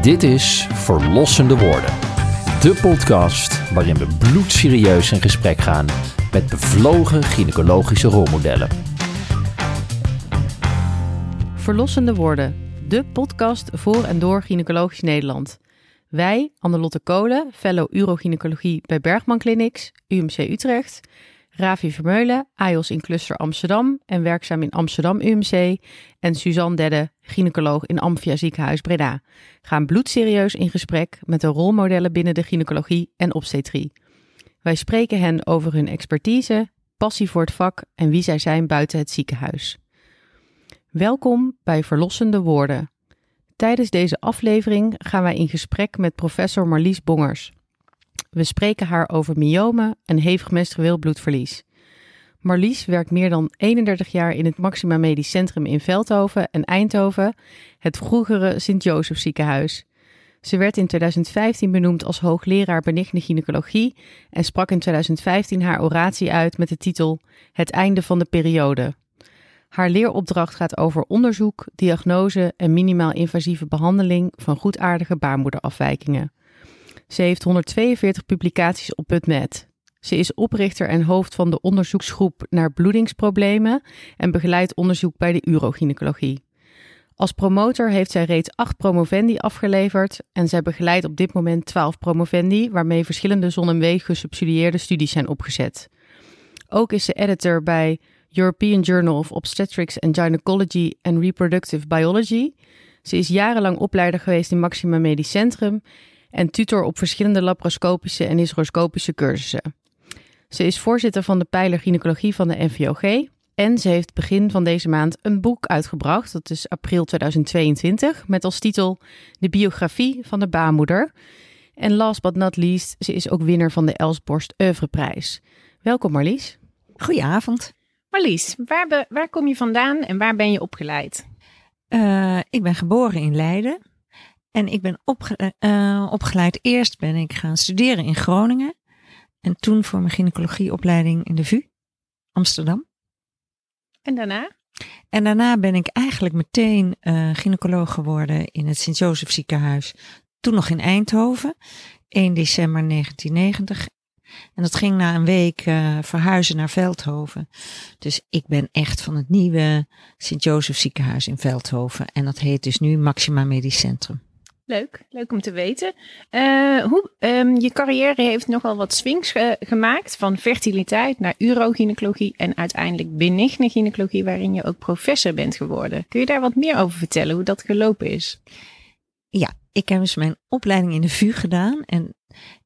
Dit is Verlossende Woorden. De podcast waarin we bloedserieus in gesprek gaan met bevlogen gynaecologische rolmodellen. Verlossende Woorden, de podcast voor en door Gynaecologisch Nederland. Wij, Annelotte Kolen, fellow urogynecologie bij Bergman Clinics, UMC Utrecht, Ravi Vermeulen, AIOS in Cluster Amsterdam en werkzaam in Amsterdam UMC. En Suzanne Dedde, gynaecoloog in Amphia Ziekenhuis Breda. Gaan bloedserieus in gesprek met de rolmodellen binnen de gynaecologie en obstetrie. Wij spreken hen over hun expertise, passie voor het vak en wie zij zijn buiten het ziekenhuis. Welkom bij Verlossende Woorden. Tijdens deze aflevering gaan wij in gesprek met professor Marlies Bongers. We spreken haar over myomen en hevig menstrueel bloedverlies. Marlies werkt meer dan 31 jaar in het Maxima Medisch Centrum in Veldhoven en Eindhoven, het vroegere Sint-Joseph ziekenhuis. Ze werd in 2015 benoemd als hoogleraar benigne gynaecologie en sprak in 2015 haar oratie uit met de titel Het einde van de periode. Haar leeropdracht gaat over onderzoek, diagnose en minimaal invasieve behandeling van goedaardige baarmoederafwijkingen. Ze heeft 142 publicaties op PubMed. Ze is oprichter en hoofd van de onderzoeksgroep naar bloedingsproblemen en begeleidt onderzoek bij de urogynecologie. Als promotor heeft zij reeds acht promovendi afgeleverd en zij begeleidt op dit moment 12 promovendi, waarmee verschillende ZonMW gesubsidieerde studies zijn opgezet. Ook is ze editor bij European Journal of Obstetrics and Gynecology and Reproductive Biology. Ze is jarenlang opleider geweest in Maxima Medisch Centrum en tutor op verschillende laparoscopische en hysteroscopische cursussen. Ze is voorzitter van de pijler gynaecologie van de NVOG en ze heeft begin van deze maand een boek uitgebracht, dat is april 2022, met als titel De biografie van de baarmoeder. En last but not least, ze is ook winnaar van de Elsborst Oeuvreprijs. Welkom Marlies. Goedenavond. Marlies, waar, be, waar kom je vandaan en waar ben je opgeleid? Uh, ik ben geboren in Leiden. En ik ben opge uh, opgeleid. Eerst ben ik gaan studeren in Groningen. En toen voor mijn gynaecologieopleiding in de VU, Amsterdam. En daarna? En daarna ben ik eigenlijk meteen uh, gynaecoloog geworden in het Sint-Joseph ziekenhuis. Toen nog in Eindhoven, 1 december 1990. En dat ging na een week uh, verhuizen naar Veldhoven. Dus ik ben echt van het nieuwe Sint-Joseph ziekenhuis in Veldhoven. En dat heet dus nu Maxima Medisch Centrum. Leuk, leuk om te weten. Uh, hoe, um, je carrière heeft nogal wat swings ge gemaakt van fertiliteit naar urogynecologie en uiteindelijk benigne gynaecologie, waarin je ook professor bent geworden. Kun je daar wat meer over vertellen, hoe dat gelopen is? Ja, ik heb dus mijn opleiding in de VU gedaan en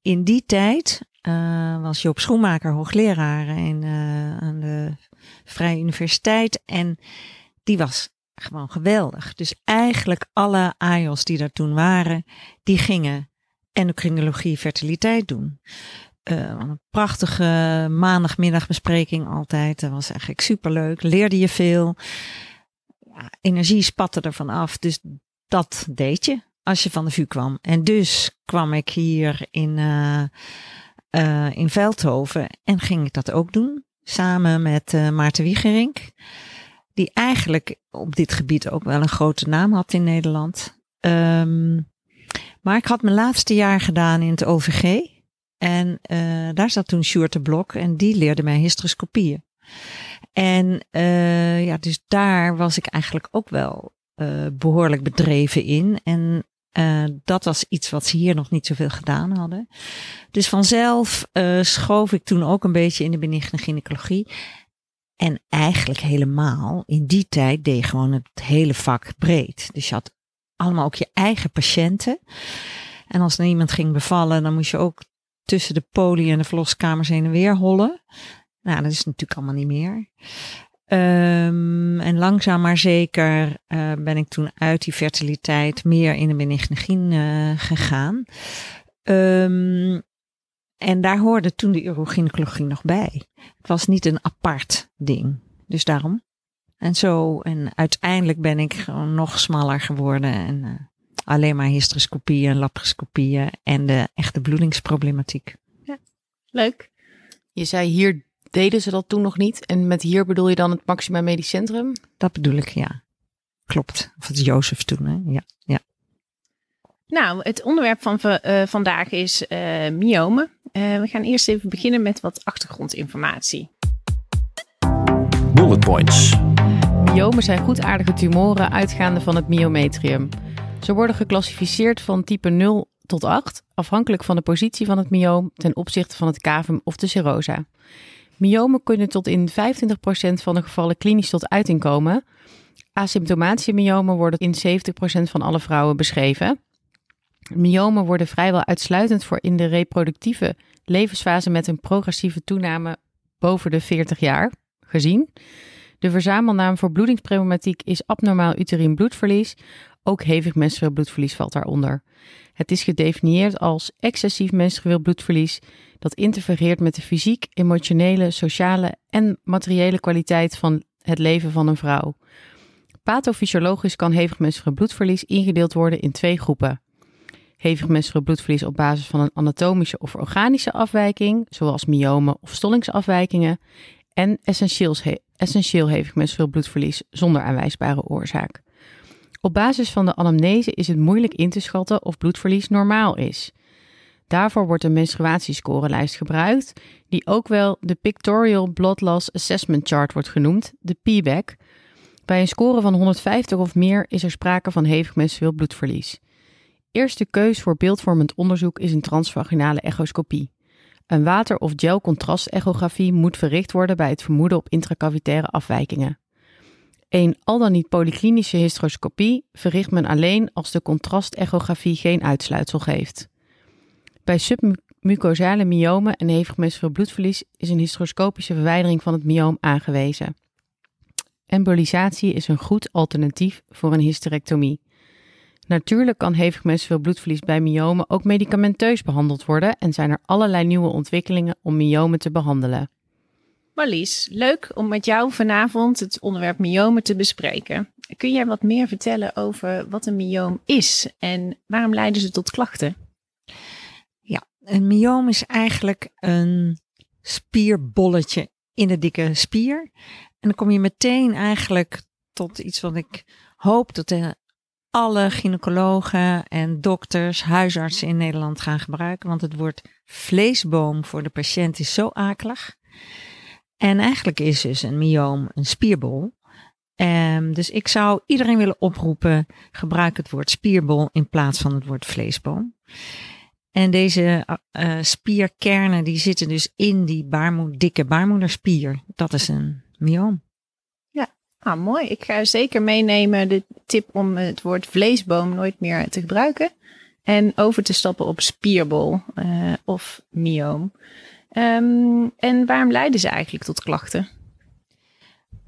in die tijd uh, was Joop Schoenmaker hoogleraar in, uh, aan de Vrije Universiteit en die was gewoon geweldig. Dus eigenlijk alle AIOS die daar toen waren, die gingen endocrinologie fertiliteit doen. Uh, een prachtige maandagmiddagbespreking altijd. Dat was eigenlijk superleuk. Leerde je veel. Ja, energie spatte ervan af. Dus dat deed je als je van de VU kwam. En dus kwam ik hier in, uh, uh, in Veldhoven en ging ik dat ook doen. Samen met Maarten Wiegerink die eigenlijk op dit gebied ook wel een grote naam had in Nederland. Um, maar ik had mijn laatste jaar gedaan in het OVG. En uh, daar zat toen Sjoerd Blok en die leerde mij hysteroscopieën. En uh, ja, dus daar was ik eigenlijk ook wel uh, behoorlijk bedreven in. En dat was iets wat ze hier nog niet zoveel gedaan hadden. Dus vanzelf uh, schoof ik toen ook een beetje in de benigne gynaecologie. En eigenlijk helemaal, in die tijd deed je gewoon het hele vak breed. Dus je had allemaal ook je eigen patiënten. En als er iemand ging bevallen, dan moest je ook tussen de poli en de verloskamers heen en weer hollen. Nou, dat is natuurlijk allemaal niet meer. Um, en langzaam maar zeker uh, ben ik toen uit die fertiliteit meer in de benignegien uh, gegaan. Um, en daar hoorde toen de urogynecologie nog bij. Het was niet een apart ding. Dus daarom. En zo, en uiteindelijk ben ik gewoon nog smaller geworden. En uh, alleen maar hysteroscopieën en laparoscopieën en de echte bloedingsproblematiek. Ja, leuk. Je zei hier deden ze dat toen nog niet. En met hier bedoel je dan het Maxima Medisch Centrum? Dat bedoel ik, ja. Klopt. Of het Jozef toen, hè? Ja, ja. Nou, het onderwerp van uh, vandaag is uh, myomen. Uh, we gaan eerst even beginnen met wat achtergrondinformatie. Bullet points. Myomen zijn goedaardige tumoren uitgaande van het myometrium. Ze worden geclassificeerd van type 0 tot 8, afhankelijk van de positie van het myoom ten opzichte van het cavum of de serosa. Myomen kunnen tot in 25% van de gevallen klinisch tot uiting komen. Asymptomatische myomen worden in 70% van alle vrouwen beschreven. Myomen worden vrijwel uitsluitend voor in de reproductieve levensfase met een progressieve toename boven de 40 jaar gezien. De verzamelnaam voor bloedingsproblematiek is abnormaal uterien bloedverlies. Ook hevig menstrueel bloedverlies valt daaronder. Het is gedefinieerd als excessief menstrueel bloedverlies dat interfereert met de fysiek, emotionele, sociale en materiële kwaliteit van het leven van een vrouw. Pathofysiologisch kan hevig menstrueel bloedverlies ingedeeld worden in twee groepen. Hevig menstrueel bloedverlies op basis van een anatomische of organische afwijking, zoals myomen of stollingsafwijkingen, en essentieel hevig menstrueel bloedverlies zonder aanwijsbare oorzaak. Op basis van de anamnese is het moeilijk in te schatten of bloedverlies normaal is. Daarvoor wordt een menstruatiescorelijst gebruikt, die ook wel de Pictorial Blood Loss Assessment Chart wordt genoemd, de PBAC. Bij een score van 150 of meer is er sprake van hevig menstrueel bloedverlies. Eerste keus voor beeldvormend onderzoek is een transvaginale echoscopie. Een water- of gel-contrastechografie moet verricht worden bij het vermoeden op intracavitaire afwijkingen. Een al dan niet polyklinische hysteroscopie verricht men alleen als de contrastechografie geen uitsluitsel geeft. Bij submucosale myomen en hevig menstrueel bloedverlies is een hysteroscopische verwijdering van het myoom aangewezen. Embolisatie is een goed alternatief voor een hysterectomie. Natuurlijk kan hevig menstrueel bloedverlies bij myomen ook medicamenteus behandeld worden en zijn er allerlei nieuwe ontwikkelingen om myomen te behandelen. Marlies, leuk om met jou vanavond het onderwerp myomen te bespreken. Kun jij wat meer vertellen over wat een myoom is en waarom leiden ze tot klachten? Ja, een myoom is eigenlijk een spierbolletje in de dikke spier. En dan kom je meteen eigenlijk tot iets wat ik hoop dat de alle gynaecologen en dokters, huisartsen in Nederland gaan gebruiken. Want het woord vleesboom voor de patiënt is zo akelig. En eigenlijk is dus een myoom een spierbol. Um, dus ik zou iedereen willen oproepen, gebruik het woord spierbol in plaats van het woord vleesboom. En deze uh, spierkernen die zitten dus in die dikke baarmoederspier. Dat is een myoom. Ah, mooi. Ik ga zeker meenemen de tip om het woord vleesboom nooit meer te gebruiken. En over te stappen op spierbol uh, of myoom. Um, en waarom leiden ze eigenlijk tot klachten?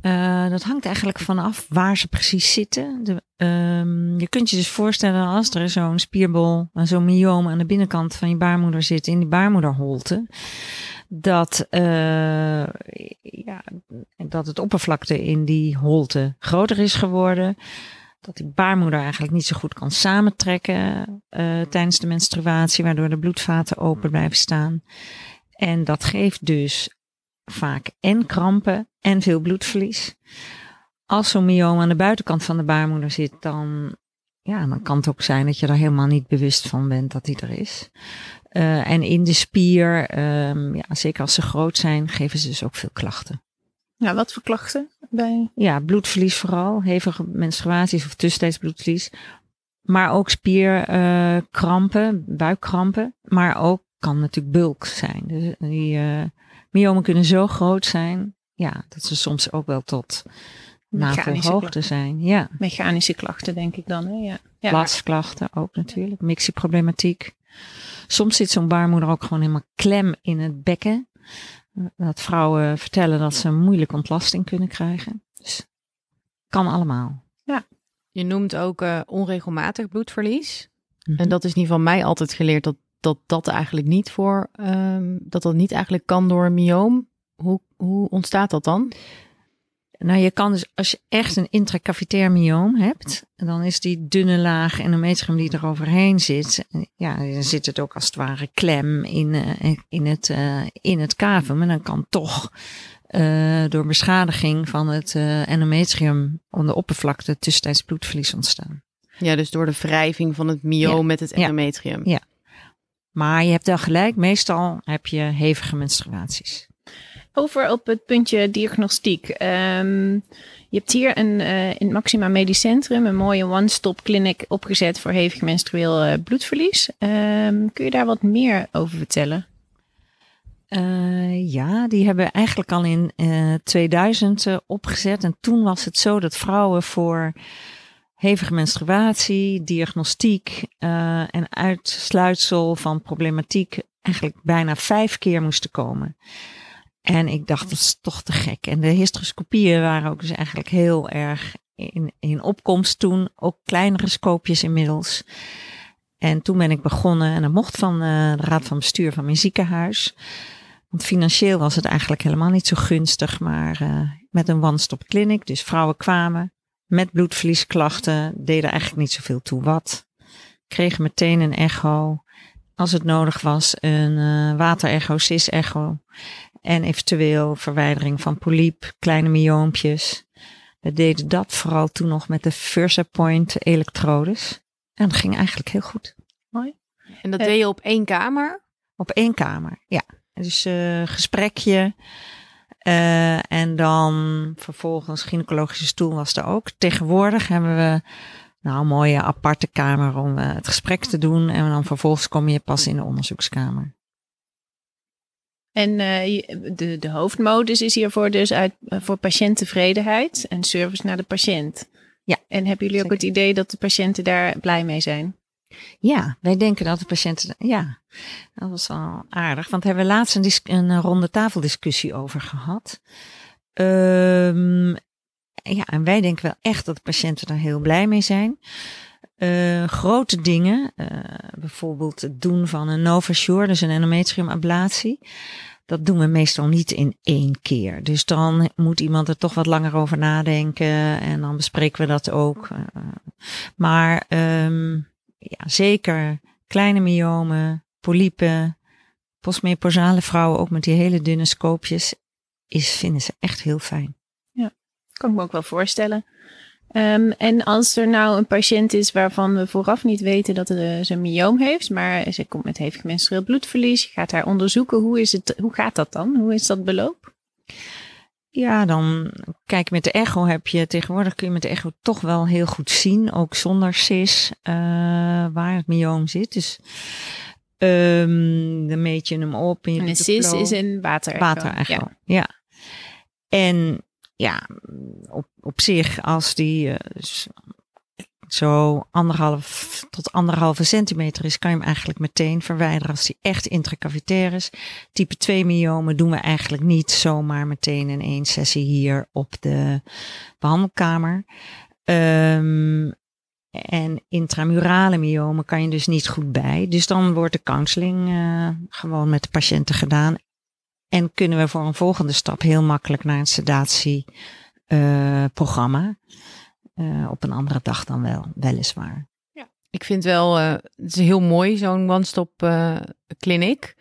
Uh, dat hangt eigenlijk vanaf waar ze precies zitten. De, um, je kunt je dus voorstellen als er zo'n spierbol, zo'n myoom aan de binnenkant van je baarmoeder zit, in die baarmoederholte dat, uh, ja, dat het oppervlakte in die holte groter is geworden. Dat die baarmoeder eigenlijk niet zo goed kan samentrekken uh, tijdens de menstruatie, waardoor de bloedvaten open blijven staan. En dat geeft dus vaak en krampen en veel bloedverlies. Als zo'n myoom aan de buitenkant van de baarmoeder zit, dan, ja, dan kan het ook zijn dat je er helemaal niet bewust van bent dat die er is. Uh, en in de spier, um, ja, zeker als ze groot zijn, geven ze dus ook veel klachten. Ja, wat voor klachten? Bij... Ja, bloedverlies vooral, hevige menstruaties of tussentijds bloedverlies. Maar ook spierkrampen, uh, buikkrampen. Maar ook kan natuurlijk bulk zijn. Dus die uh, myomen kunnen zo groot zijn, ja, dat ze soms ook wel tot navelhoogte zijn. Ja. Mechanische klachten, denk ik dan. Hè? Ja. ook natuurlijk, mixieproblematiek. Soms zit zo'n baarmoeder ook gewoon helemaal klem in het bekken. Dat vrouwen vertellen dat ze moeilijk ontlasting kunnen krijgen. Dus kan allemaal. Ja. Je noemt ook uh, onregelmatig bloedverlies. Mm-hmm. En dat is niet van mij altijd geleerd dat dat, dat eigenlijk niet voor, um, dat dat niet eigenlijk kan door een myoom. Hoe, hoe ontstaat dat dan? Nou, je kan dus, als je echt een intracavitair myoom hebt, dan is die dunne laag endometrium die er overheen zit, ja, dan zit het ook als het ware klem in, uh, in, het, uh, in het cavum. En dan kan toch uh, door beschadiging van het endometrium aan de oppervlakte tussentijds bloedverlies ontstaan. Ja, dus door de wrijving van het myoom Ja. met het endometrium. Ja. Maar je hebt wel gelijk, meestal heb je hevige menstruaties. Over op het puntje diagnostiek. Ehm, je hebt hier een, eh, in het Maxima Medisch Centrum een mooie one-stop clinic opgezet voor hevig menstrueel eh, bloedverlies. Ehm, kun je daar wat meer over vertellen? Eh, ja, die hebben we eigenlijk al in eh 2000 eh, opgezet. En toen was het zo dat vrouwen voor hevige menstruatie, diagnostiek en uitsluitsel van problematiek eigenlijk bijna vijf keer moesten komen. En ik dacht, dat is toch te gek. En de hysteroscopieën waren ook dus eigenlijk heel erg in, in opkomst toen. Ook kleinere scoopjes inmiddels. En toen ben ik begonnen en dat mocht van eh, de raad van bestuur van mijn ziekenhuis. Want financieel was het eigenlijk helemaal niet zo gunstig, maar eh, met een one-stop clinic. Dus vrouwen kwamen met bloedverliesklachten, deden eigenlijk niet zoveel toe wat. Kregen meteen een echo. Als het nodig was, een eh waterecho, cis-echo. En eventueel verwijdering van polyp, kleine myoompjes. We deden dat vooral toen nog met de Versapoint elektrodes. En dat ging eigenlijk heel goed. En dat Eh. deed je op één kamer? Op één kamer, ja. Dus eh gesprekje. eh, en dan vervolgens gynaecologische stoel was er ook. Tegenwoordig hebben we nou een mooie aparte kamer om eh, het gesprek te doen. En dan vervolgens kom je pas in de onderzoekskamer. En eh, de, de hoofdmodus is hiervoor dus uit, eh, voor patiënttevredenheid en service naar de patiënt. Ja, En hebben jullie ook zeker. het idee dat de patiënten daar blij mee zijn? Ja, wij denken dat de patiënten. Ja, dat was wel aardig. Want daar hebben we laatst een, dis- een eh, ronde tafeldiscussie over gehad. Ehm, ja, en wij denken wel echt dat de patiënten daar heel blij mee zijn. Eh, grote dingen, eh, bijvoorbeeld het doen van een Novasure, dus een endometriumablatie. Dat doen we meestal niet in één keer. Dus dan moet iemand er toch wat langer over nadenken en dan bespreken we dat ook. Eh, maar ehm, ja, zeker kleine myomen, polypen, postmenopausale vrouwen ook met die hele dunne scoopjes, is, vinden ze echt heel fijn. Kan ik me ook wel voorstellen. Ehm, en als er nou een patiënt is waarvan we vooraf niet weten dat eh, ze een myoom heeft, maar ze komt met hevig menstrueel bloedverlies, je gaat haar onderzoeken, hoe, is het, hoe gaat dat dan? Hoe is dat beloop? Ja, dan kijk met de echo heb je tegenwoordig kun je met de echo toch wel heel goed zien, ook zonder cis, eh, waar het myoom zit. Dus ehm dan meet je hem op en je En een CIS is een water. Waterecho. Ja. Ja. En ja, op, op zich, als die eh, zo anderhalf tot anderhalve centimeter is, kan je hem eigenlijk meteen verwijderen als die echt intracavitair is. Type 2 myomen doen we eigenlijk niet zomaar meteen in één sessie hier op de behandelkamer. Ehm, en intramurale myomen kan je dus niet goed bij. Dus dan wordt de counseling eh, gewoon met de patiënten gedaan. En kunnen we voor een volgende stap heel makkelijk naar een sedatieprogramma. Eh, op een andere dag dan wel, weliswaar. Ik vind wel, eh, het is heel mooi, zo'n one-stop eh kliniek.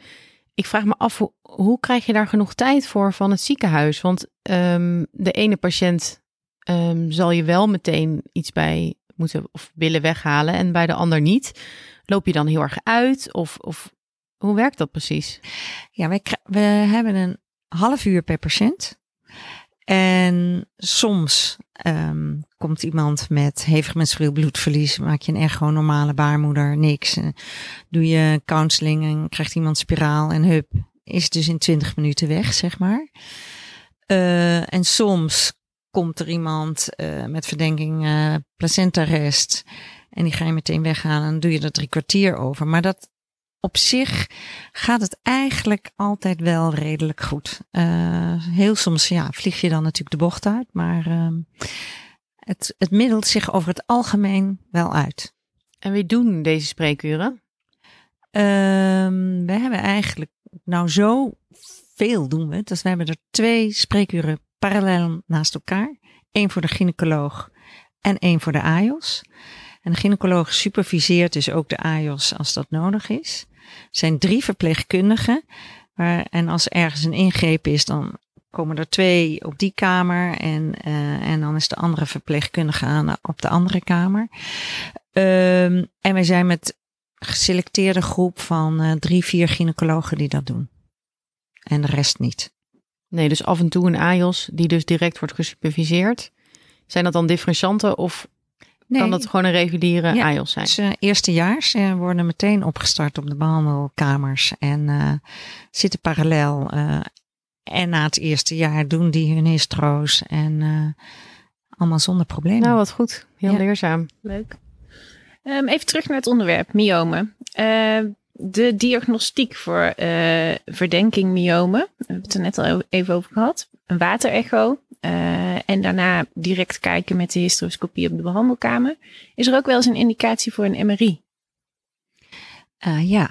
Ik vraag me af, hoe, hoe krijg je daar genoeg tijd voor van het ziekenhuis? Want ehm, de ene patiënt ehm, zal je wel meteen iets bij moeten of willen weghalen en bij de ander niet. Loop je dan heel erg uit? Of, of hoe werkt dat precies? Ja, wij, we hebben een half uur per patiënt. En soms ehm, komt iemand met hevig menstrueel bloedverlies, maak je een echo, normale baarmoeder, niks. En doe je counseling en krijgt iemand spiraal en hup, is dus in 20 minuten weg, zeg maar. Eh, en soms komt er iemand eh, met verdenking eh placentarest en die ga je meteen weghalen en doe je er drie kwartier over. Maar dat op zich gaat het eigenlijk altijd wel redelijk goed. Eh, heel soms ja, vlieg je dan natuurlijk de bocht uit, maar ehm, het, het middelt zich over het algemeen wel uit. En wie doen deze spreekuren? Ehm, we hebben eigenlijk nou zo veel doen we. Dus we hebben er twee spreekuren parallel naast elkaar. Eén voor de gynaecoloog en één voor de AIOS. En de gynaecoloog superviseert dus ook de AIOS als dat nodig is. Zijn drie verpleegkundigen. En als ergens een ingreep is, dan komen er twee op die kamer. En, eh, en dan is de andere verpleegkundige aan op de andere kamer. Ehm, en wij zijn met een geselecteerde groep van eh, drie, vier gynaecologen die dat doen. En de rest niet. Nee, dus af en toe een AJOS die dus direct wordt gesuperviseerd. Zijn dat dan differentianten of Nee, kan dat gewoon een reguliere Ja, AJOS zijn? dus, eh, eerstejaars eh, worden meteen opgestart op de behandelkamers en eh, zitten parallel. eh, en na het eerste jaar doen die hun histro's en eh, allemaal zonder problemen. Nou, wat goed. Heel Ja. leerzaam. Leuk. Ehm, even terug naar het onderwerp, myomen. Eh, de diagnostiek voor eh, verdenking myomen. We hebben het er net al even over gehad. Een waterecho. Eh, en daarna direct kijken met de hysteroscopie op de behandelkamer. Is er ook wel eens een indicatie voor een MRI? Eh, ja,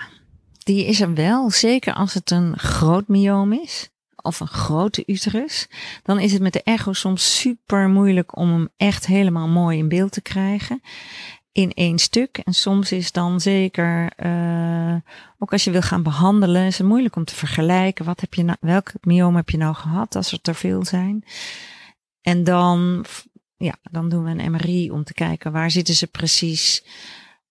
die is er wel. Zeker als het een groot myoom is. Of een grote uterus. Dan is het met de echo soms super moeilijk om hem echt helemaal mooi in beeld te krijgen. In één stuk. En soms is dan zeker, eh, ook als je wil gaan behandelen, is het moeilijk om te vergelijken. Wat heb je nou, welk myoom heb je nou gehad als er te veel zijn? En dan, ja, dan doen we een MRI om te kijken waar zitten ze precies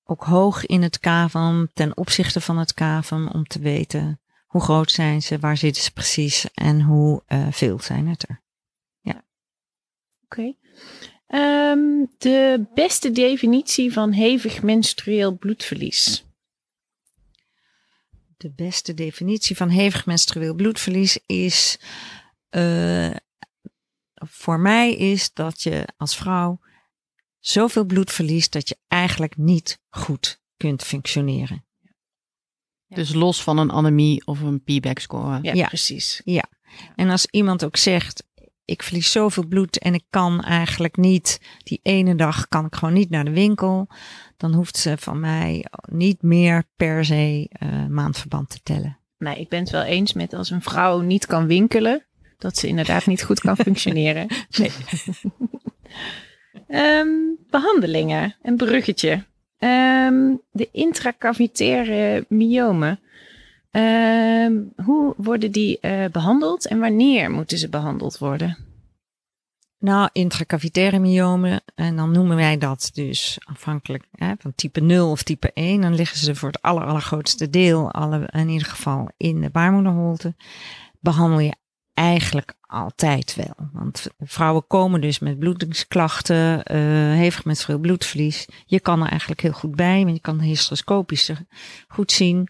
ook hoog in het cavum ten opzichte van het cavum om te weten hoe groot zijn ze, waar zitten ze precies en hoe eh, veel zijn het er. Oké. Ehm, de beste definitie van hevig menstrueel bloedverlies. De beste definitie van hevig menstrueel bloedverlies is eh, voor mij is dat je als vrouw zoveel bloed verliest dat je eigenlijk niet goed kunt functioneren. Dus los van een anemie of een P-back score. Ja, Ja. precies. En als iemand ook zegt, ik verlies zoveel bloed en ik kan eigenlijk niet, die ene dag kan ik gewoon niet naar de winkel, dan hoeft ze van mij niet meer per se eh, maandverband te tellen. Nee, ik ben het wel eens met als een vrouw niet kan winkelen, dat ze inderdaad niet goed kan functioneren. Nee. Ehm, behandelingen, een bruggetje. Ehm, de intracavitaire myomen. Ehm, hoe worden die eh, behandeld en wanneer moeten ze behandeld worden? Nou, intracavitaire myomen, en dan noemen wij dat dus afhankelijk hè, van type 0 of type 1. Dan liggen ze voor het aller, allergrootste deel, alle, in ieder geval in de baarmoederholte. Behandel je eigenlijk altijd wel. Want vrouwen komen dus met bloedingsklachten, eh hevig menstrueel bloedverlies. Je kan er eigenlijk heel goed bij, want je kan hysteroscopisch er goed zien.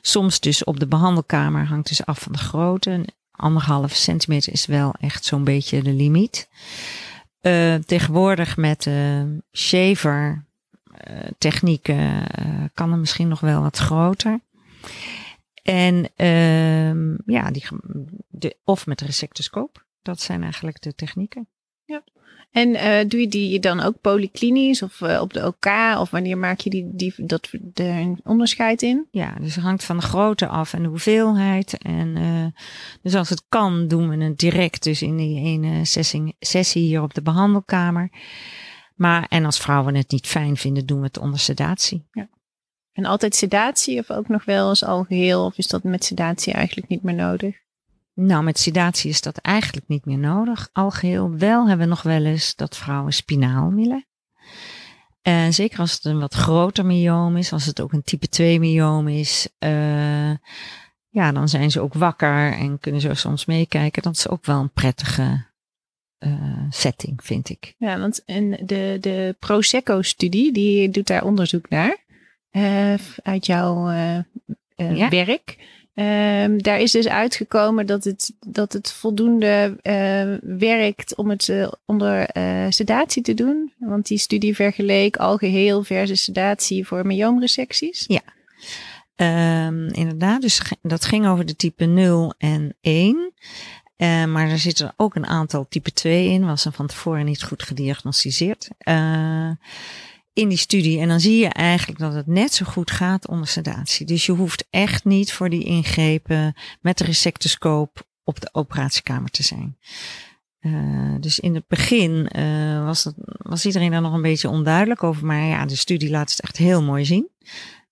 Soms dus op de behandelkamer hangt dus af van de grootte. Anderhalve centimeter is wel echt zo'n beetje de limiet. Eh, tegenwoordig met eh shaver technieken kan er misschien nog wel wat groter. En ehm, ja, die, de, of met resectoscoop. Dat zijn eigenlijk de technieken. En eh, doe je die dan ook polyklinisch of eh, op de OK? Of wanneer maak je die, die, dat, er een onderscheid in? Ja, dus het hangt van de grootte af en de hoeveelheid. En eh, dus als het kan, doen we het direct dus in die ene sessie, sessie hier op de behandelkamer. Maar en als vrouwen het niet fijn vinden, doen we het onder sedatie. En altijd sedatie of ook nog wel eens algeheel? Of is dat met sedatie eigenlijk niet meer nodig? Nou, met sedatie is dat eigenlijk niet meer nodig. Algeheel wel hebben we nog wel eens dat vrouwen spinaal willen. En zeker als het een wat groter myoom is, als het ook een type 2 myoom is, eh, ja, dan zijn ze ook wakker en kunnen ze soms meekijken. Dat is ook wel een prettige eh, setting, vind ik. Ja, want en de, de Prosecco-studie, die doet daar onderzoek naar. Eh, uit jouw eh, eh, Ja. werk. Ehm, daar is dus uitgekomen dat het, dat het voldoende werkt om het onder sedatie te doen. Want die studie vergeleek algeheel versus sedatie voor myoomresecties. Ehm, inderdaad, dus dat ging over de type 0 en 1. Eh, maar er zitten ook een aantal type 2 in, was er van tevoren niet goed gediagnosticeerd. In die studie. En dan zie je eigenlijk dat het net zo goed gaat onder sedatie. Dus je hoeft echt niet voor die ingrepen met de resectoscoop op de operatiekamer te zijn. Eh, dus in het begin eh, was, dat, was iedereen daar nog een beetje onduidelijk over. Maar ja, de studie laat het echt heel mooi zien.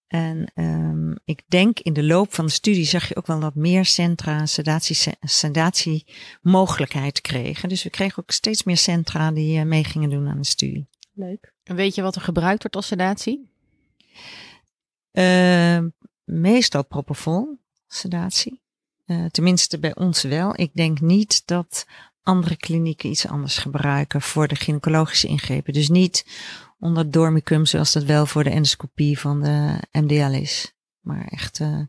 En ehm, ik denk in de loop van de studie zag je ook wel dat meer centra sedatie, sedatie mogelijkheid kregen. Dus we kregen ook steeds meer centra die eh, mee gingen doen aan de studie. Leuk. En weet je wat er gebruikt wordt als sedatie? Uh, meestal propofol, sedatie. Uh, tenminste bij ons wel. Ik denk niet dat andere klinieken iets anders gebruiken voor de gynaecologische ingrepen. Dus niet onder dormicum zoals dat wel voor de endoscopie van de MDL is. Maar echt uh,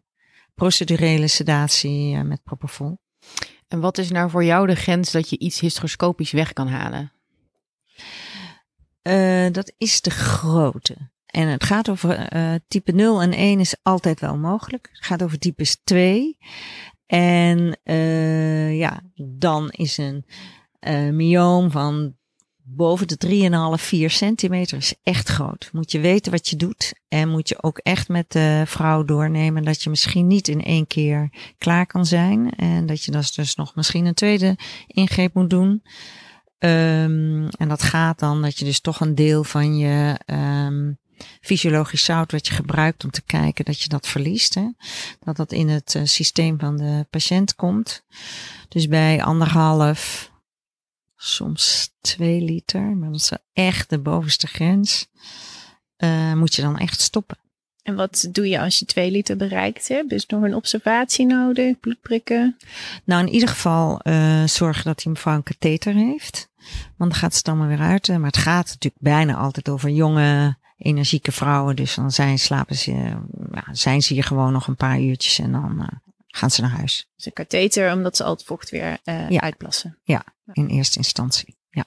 procedurele sedatie uh, met propofol. En wat is nou voor jou de grens dat je iets hysteroscopisch weg kan halen? Uh, dat is de grote. En het gaat over uh, type 0 en 1 is altijd wel mogelijk. Het gaat over types 2. En uh, ja, dan is een myoom van boven de 3,5, 4 centimeter echt groot. Moet je weten wat je doet. En moet je ook echt met de vrouw doornemen dat je misschien niet in één keer klaar kan zijn. En dat je dus, dus nog misschien een tweede ingreep moet doen. Um, en dat gaat dan dat je dus toch een deel van je um, fysiologisch zout wat je gebruikt om te kijken dat je dat verliest. Hè? Dat dat in het uh, systeem van de patiënt komt. Dus bij anderhalf, soms twee liter, maar dat is echt de bovenste grens, uh, moet je dan echt stoppen. En wat doe je als je twee liter bereikt hebt? Is nog een observatie nodig? Bloedprikken? Nou, in ieder geval uh, zorgen dat die mevrouw een katheter heeft. Want dan gaat het allemaal weer uit. Maar het gaat natuurlijk bijna altijd over jonge, energieke vrouwen. Dus dan zijn, slapen ze, ja, zijn ze hier gewoon nog een paar uurtjes en dan uh, gaan ze naar huis. Dus een katheter, omdat ze al het vocht weer uh, Ja. uitplassen. Ja, in eerste instantie. Ja.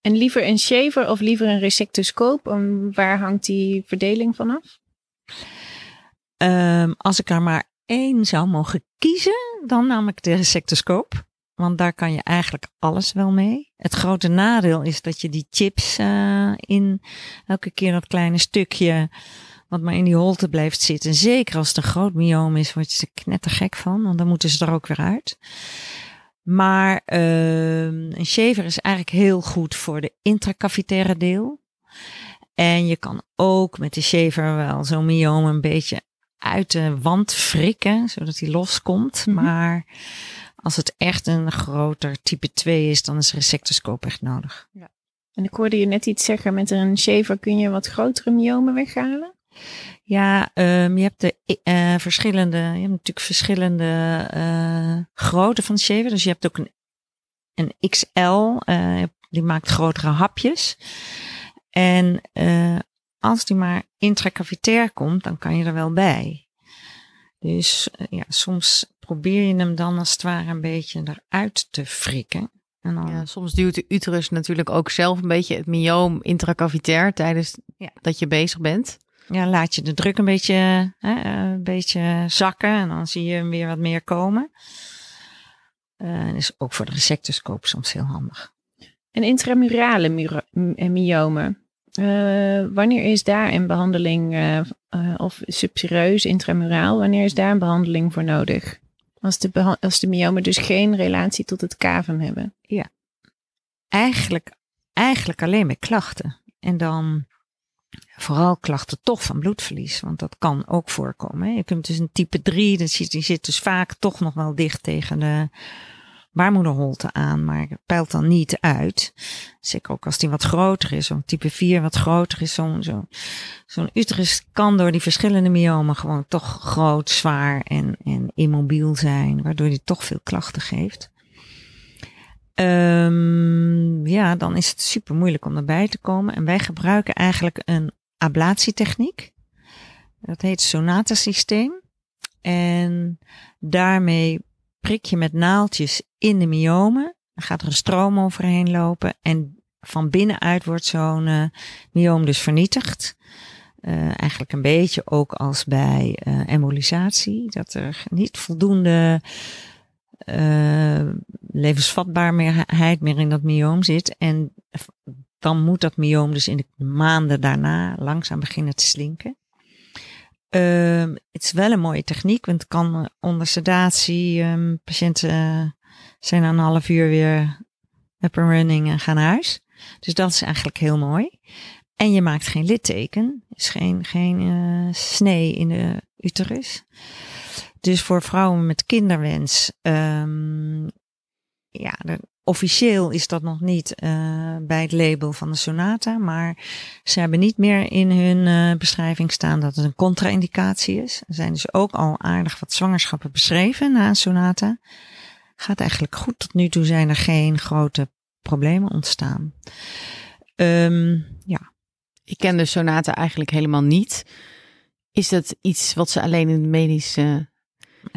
En liever een shaver of liever een resectoscoop? Waar hangt die verdeling vanaf? Um, als ik er maar één zou mogen kiezen, dan nam ik de resectoscoop. Want daar kan je eigenlijk alles wel mee. Het grote nadeel is dat je die chips uh, in elke keer dat kleine stukje wat maar in die holte blijft zitten. Zeker als het een groot myoom is, word je er knettergek van. Want dan moeten ze er ook weer uit. Maar uh, een shaver is eigenlijk heel goed voor de intracavitaire deel. En je kan ook met de shaver wel zo'n myoom een beetje uit de wand frikken, zodat hij loskomt. Mm -hmm. Maar als het echt een groter type 2 is, dan is een resectoscoop echt nodig. Ja. En ik hoorde je net iets zeggen, met een shaver kun je wat grotere myomen weghalen? Ja, um, je hebt de uh, verschillende, je hebt natuurlijk verschillende uh, grootte van de shaver. Dus je hebt ook een, een XL, uh, die maakt grotere hapjes. En als die maar intracavitair komt, dan kan je er wel bij. Dus ja, soms probeer je hem dan als het ware een beetje eruit te frikken. En dan... ja, soms duwt de uterus natuurlijk ook zelf een beetje het myoom intracavitair tijdens ja. dat je bezig bent. Ja, laat je de druk een beetje, hè, een beetje zakken en dan zie je hem weer wat meer komen. Uh, is ook voor de resectoscoop soms heel handig. En intramurale myomen, uh, wanneer is daar een behandeling, uh, uh, of subserieus, intramuraal, wanneer is daar een behandeling voor nodig? Als de, als de myomen dus geen relatie tot het kaven hebben. Ja, eigenlijk, eigenlijk alleen met klachten. En dan vooral klachten toch van bloedverlies, want dat kan ook voorkomen. Je kunt dus een type 3, die zit, die zit dus vaak toch nog wel dicht tegen de baarmoederholte aan, maar peilt dan niet uit. Zeker ook als die wat groter is, zo'n type 4 wat groter is. Zo'n zo, zo'n uterus kan door die verschillende myomen gewoon toch groot, zwaar en, en immobiel zijn, waardoor die toch veel klachten geeft. Um, ja, dan is het super moeilijk om erbij te komen. En wij gebruiken eigenlijk een ablatietechniek. Dat heet Sonata systeem. En daarmee prik je met naaldjes in de myomen. Dan gaat er een stroom overheen lopen. En van binnenuit wordt zo'n uh, myoom dus vernietigd. Uh, eigenlijk een beetje ook als bij uh, embolisatie. Dat er niet voldoende levensvatbaarheid meer in dat myoom zit. En dan moet dat myoom dus in de maanden daarna langzaam beginnen te slinken. Uh, het is wel een mooie techniek, want het kan onder sedatie, um, patiënten zijn na een half uur weer up and running en gaan naar huis. Dus dat is eigenlijk heel mooi. En je maakt geen litteken, is geen, geen uh, snee in de uterus. Dus voor vrouwen met kinderwens, um, ja, officieel is dat nog niet uh, bij het label van de Sonata, maar ze hebben niet meer in hun uh, beschrijving staan dat het een contra-indicatie is. Er zijn dus ook al aardig wat zwangerschappen beschreven na een Sonata. Gaat eigenlijk goed. Tot nu toe zijn er geen grote problemen ontstaan. Um, ja. Ik ken de Sonata eigenlijk helemaal niet. Is dat iets wat ze alleen in het medische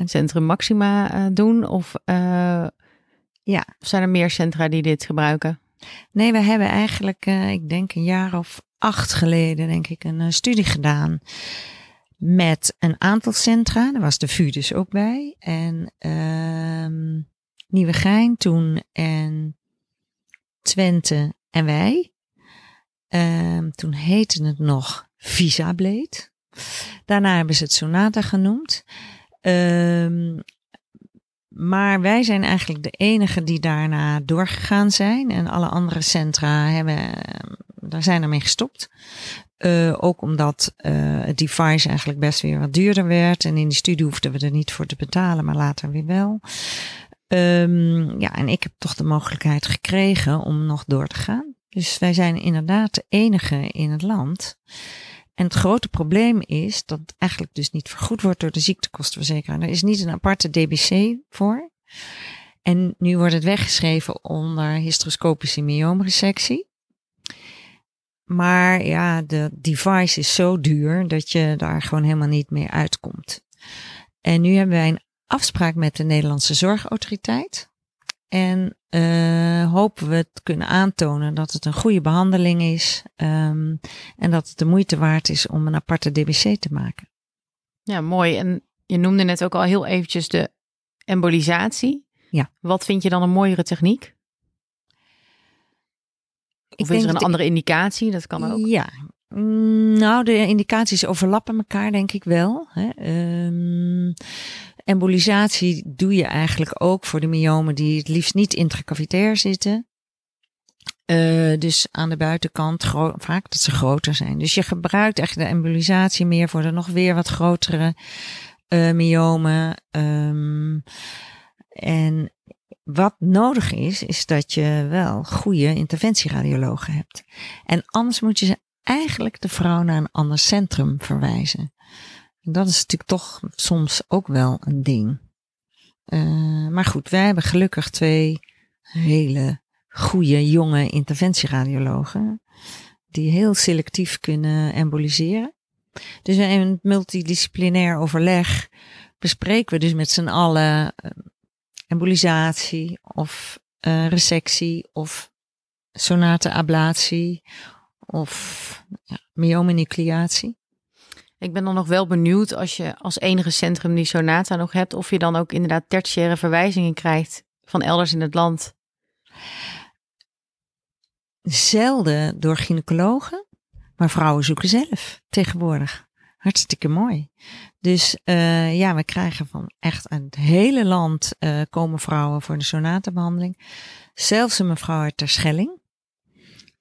centrum Maxima uh, doen? Of ja. Of zijn er meer centra die dit gebruiken? Nee, we hebben eigenlijk, uh, ik denk een jaar of acht geleden, denk ik, een studie gedaan met een aantal centra. Daar was de VU dus ook bij. En uh, Nieuwegein toen en Twente en wij. Ehm, toen heette het nog Visableed. Daarna hebben ze het Sonata genoemd. Um, maar wij zijn eigenlijk de enige die daarna doorgegaan zijn. En alle andere centra hebben, daar zijn ermee gestopt. Uh, ook omdat uh, het device eigenlijk best weer wat duurder werd. En in die studie hoefden we er niet voor te betalen, maar later weer wel. Um, ja, en ik heb toch de mogelijkheid gekregen om nog door te gaan. Dus wij zijn inderdaad de enige in het land. En het grote probleem is dat het eigenlijk dus niet vergoed wordt door de ziektekostenverzekeraar. Er is niet een aparte DBC voor. En nu wordt het weggeschreven onder hysteroscopische myoomresectie. Maar ja, de device is zo duur dat je daar gewoon helemaal niet meer uitkomt. En nu hebben wij een afspraak met de Nederlandse Zorgautoriteit. En uh, hopen we het kunnen aantonen dat het een goede behandeling is. Um, en dat het de moeite waard is om een aparte DBC te maken. Ja, mooi. En je noemde net ook al heel eventjes de embolisatie. Ja. Wat vind je dan een mooiere techniek? Of is er een andere indicatie? Dat kan ook. Ja, mm, nou, de indicaties overlappen elkaar, denk ik wel. Hè. Um, embolisatie doe je eigenlijk ook voor de myomen die het liefst niet intracavitair zitten. Uh, dus aan de buitenkant vaak dat ze groter zijn. Dus je gebruikt echt de embolisatie meer voor de nog weer wat grotere uh, myomen. Um, en wat nodig is, is dat je wel goede interventieradiologen hebt. En anders moet je ze eigenlijk de vrouw naar een ander centrum verwijzen. Dat is natuurlijk toch soms ook wel een ding. Uh, maar goed, wij hebben gelukkig twee hele goede jonge interventieradiologen. Die heel selectief kunnen emboliseren. Dus in een multidisciplinair overleg bespreken we dus met z'n allen uh, embolisatie of uh, resectie of sonateablatie of ja, myomenucleatie. Ik ben dan nog wel benieuwd als je als enige centrum die Sonata nog hebt, of je dan ook inderdaad tertiaire verwijzingen krijgt van elders in het land. Zelden door gynaecologen, maar vrouwen zoeken zelf tegenwoordig. Hartstikke mooi. Dus uh, ja, we krijgen van echt uit het hele land uh, komen vrouwen voor de sonatenbehandeling. Zelfs een mevrouw uit Terschelling,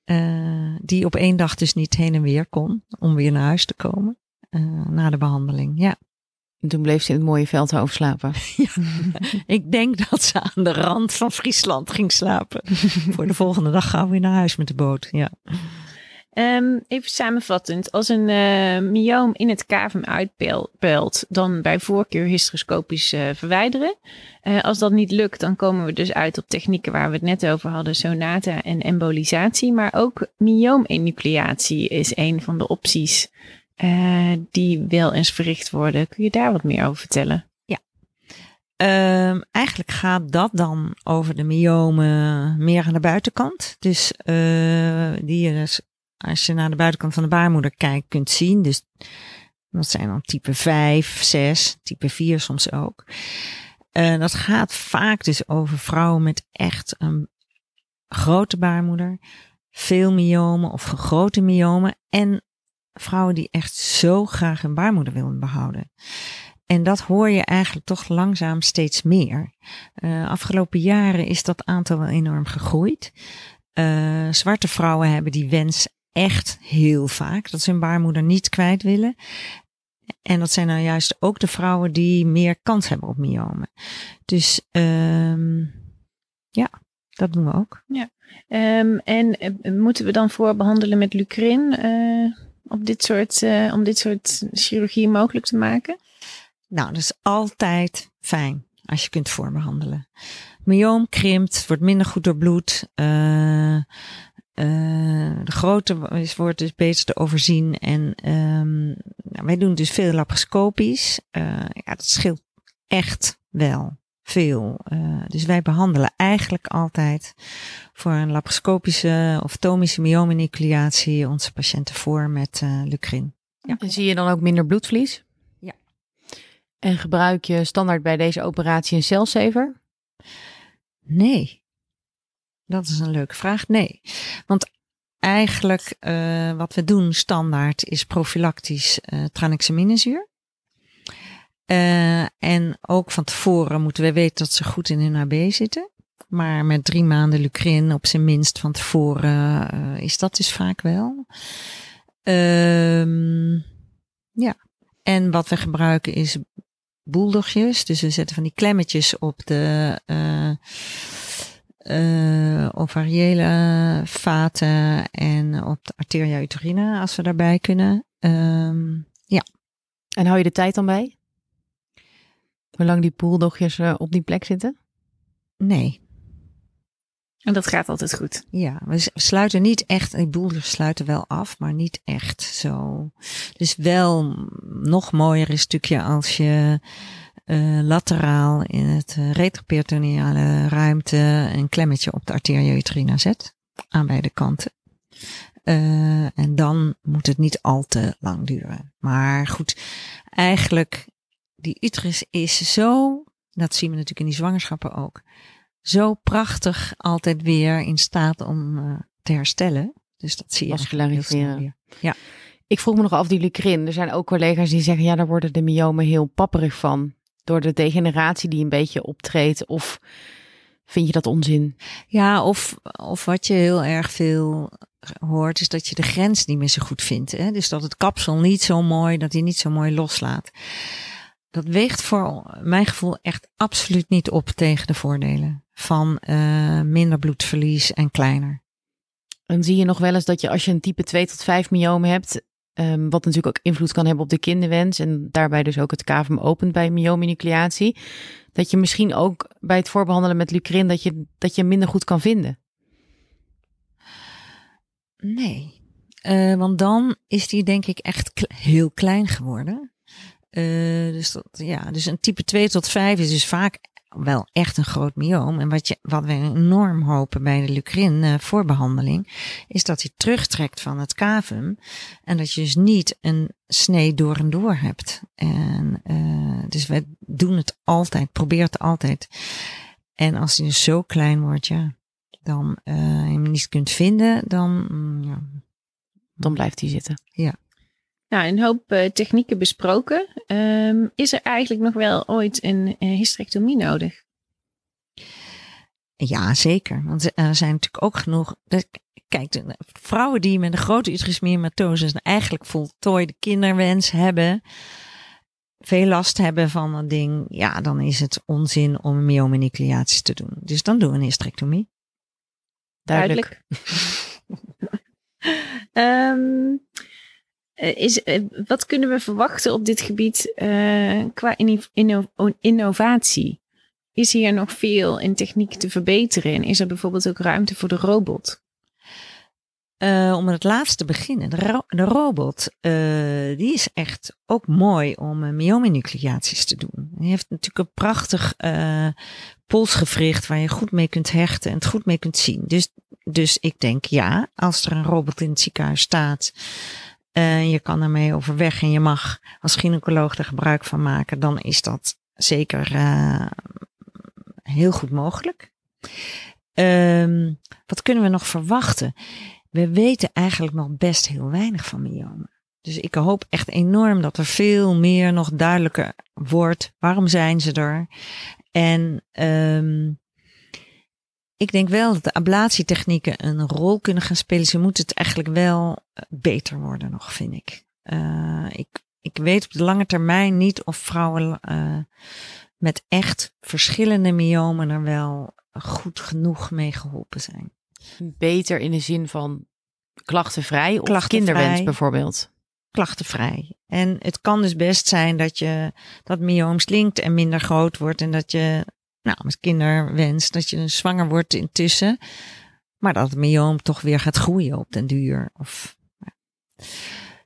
uh, die op één dag dus niet heen en weer kon om weer naar huis te komen na de behandeling. Ja. En toen bleef ze in het mooie Veldhoven slapen. ja, ik denk dat ze aan de rand van Friesland ging slapen. Voor de volgende dag gaan we weer naar huis met de boot. Ja. Um, even samenvattend, als een uh, myoom in het cavum uitpelt, dan bij voorkeur hysteroscopisch uh, verwijderen. Uh, als dat niet lukt, dan komen we dus uit op technieken waar we het net over hadden, sonata en embolisatie. Maar ook myoomenucleatie is een van de opties die wel eens verricht worden. Kun je daar wat meer over vertellen? Um, eigenlijk gaat dat dan over de myomen meer aan de buitenkant. Dus die je dus, als je naar de buitenkant van de baarmoeder kijkt, kunt zien. Dus dat zijn dan type 5, 6, type 4 soms ook. Uh, dat gaat vaak dus over vrouwen met echt een grote baarmoeder, veel myomen of grote myomen en vrouwen die echt zo graag hun baarmoeder willen behouden. En dat hoor je eigenlijk toch langzaam steeds meer. Uh, afgelopen jaren is dat aantal wel enorm gegroeid. Uh, zwarte vrouwen hebben die wens echt heel vaak, dat ze hun baarmoeder niet kwijt willen. En dat zijn nou juist ook de vrouwen die meer kans hebben op myomen. Dus um, ja, dat doen we ook. Ehm, en eh, moeten we dan voorbehandelen met Lucrin eh, op dit soort, eh, om dit soort chirurgie mogelijk te maken? Nou, dat is altijd fijn als je kunt voorbehandelen. Myoom krimpt, wordt minder goed doorbloed. eh eh de grootte is, wordt dus beter te overzien. En ehm, nou, wij doen dus veel laparoscopisch. Eh, ja, dat scheelt echt wel veel. Eh, dus wij behandelen eigenlijk altijd voor een laparoscopische of tomische myomenucleatie onze patiënten voor met Lucrin. En zie je dan ook minder bloedverlies? Ja. En gebruik je standaard bij deze operatie een celsaver? Nee. Dat is een leuke vraag. Nee. Want eigenlijk eh, wat we doen standaard is profilactisch eh tranexaminezuur. Eh, en ook van tevoren moeten we weten dat ze goed in hun AB zitten. Maar met drie maanden Lucrin op zijn minst van tevoren eh, is dat dus vaak wel. Ehm, ja. En wat we gebruiken is boeldogjes. Dus we zetten van die klemmetjes op de eh eh ovariële vaten en op de arteria uterina als we daarbij kunnen. Ehm, En hou je de tijd dan bij? Hoe lang die poeldogjes eh, op die plek zitten? nee, En dat gaat altijd goed. ja, we we sluiten niet echt, die boeldogjes sluiten wel af, maar niet echt zo. Dus wel nog mooier is het stukje als je eh, lateraal in het uh, retroperitoneale ruimte een klemmetje op de arteria uterina zet. Aan beide kanten. Eh, en dan moet het niet al te lang duren. Maar goed, eigenlijk, die uterus is zo, dat zien we natuurlijk in die zwangerschappen ook, zo prachtig altijd weer in staat om eh, te herstellen. Dus dat zie je Vasculariseren. weer. Ik vroeg me nog af die lucrin. Er zijn ook collega's die zeggen, ja, daar worden de myomen heel papperig van. Door de degeneratie die een beetje optreedt. Of vind je dat onzin? Ja, of, of wat je heel erg veel hoort, is dat je de grens niet meer zo goed vindt. Hè? Dus dat het kapsel niet zo mooi, dat hij niet zo mooi loslaat. Dat weegt voor mijn gevoel echt absoluut niet op tegen de voordelen van eh, minder bloedverlies en kleiner. En zie je nog wel eens dat je als je een type 2 tot 5 myomen hebt, ehm, wat natuurlijk ook invloed kan hebben op de kinderwens en daarbij dus ook het cavum opent bij myomenucleatie, dat je misschien ook bij het voorbehandelen met lucrin dat je, dat je minder goed kan vinden. Nee, Eh, want dan is die denk ik echt heel klein geworden. Eh, dus, dat, ja, dus een type 2 tot 5 is dus vaak wel echt een groot myoom. En wat, je, wat we enorm hopen bij de Lucrin eh, voorbehandeling, is dat hij terugtrekt van het cavum. En dat je dus niet een snee door en door hebt. En, eh, dus wij doen het altijd, proberen het altijd. En als hij dus zo klein wordt, ja, dan je hem niet kunt vinden, dan mm, ja, Dan blijft hij zitten. Nou, een hoop eh, technieken besproken. Ehm, is er eigenlijk nog wel ooit een eh, hysterectomie nodig? Ja, zeker. Want er zijn natuurlijk ook genoeg. Kijk, de vrouwen die met een grote en eigenlijk voltooide kinderwens hebben, veel last hebben van dat ding, ja, dan is het onzin om een myomenucleatie te doen. Dus dan doen we een hysterectomie. Duidelijk. Ehm, eh, is, eh, wat kunnen we verwachten op dit gebied eh, qua inno- inno- innovatie? Is hier nog veel in techniek te verbeteren? En is er bijvoorbeeld ook ruimte voor de robot? Eh, om het laatste te beginnen, de, ro- de robot, eh, die is echt ook mooi om uh, te doen. Die heeft natuurlijk een prachtig eh, polsgewricht waar je goed mee kunt hechten en het goed mee kunt zien. Dus, dus ik denk ja, als er een robot in het ziekenhuis staat, je kan ermee overweg en je mag als gynaecoloog er gebruik van maken, dan is dat zeker eh, heel goed mogelijk. Ehm, wat kunnen we nog verwachten? We weten eigenlijk nog best heel weinig van myomen. Dus ik hoop echt enorm dat er veel meer nog duidelijker wordt. Waarom zijn ze er? En um, ik denk wel dat de ablatietechnieken een rol kunnen gaan spelen. Ze moeten het eigenlijk wel beter worden nog, vind ik. Uh, ik, ik weet op de lange termijn niet of vrouwen uh, met echt verschillende myomen er wel goed genoeg mee geholpen zijn. Beter in de zin van klachtenvrij of Klachtenvrij. kinderwens bijvoorbeeld. klachtenvrij. En het kan dus best zijn dat je dat myoom slinkt en minder groot wordt en dat je, nou, met kinderwens, dat je zwanger wordt intussen, maar dat het myoom toch weer gaat groeien op den duur. Of, ja.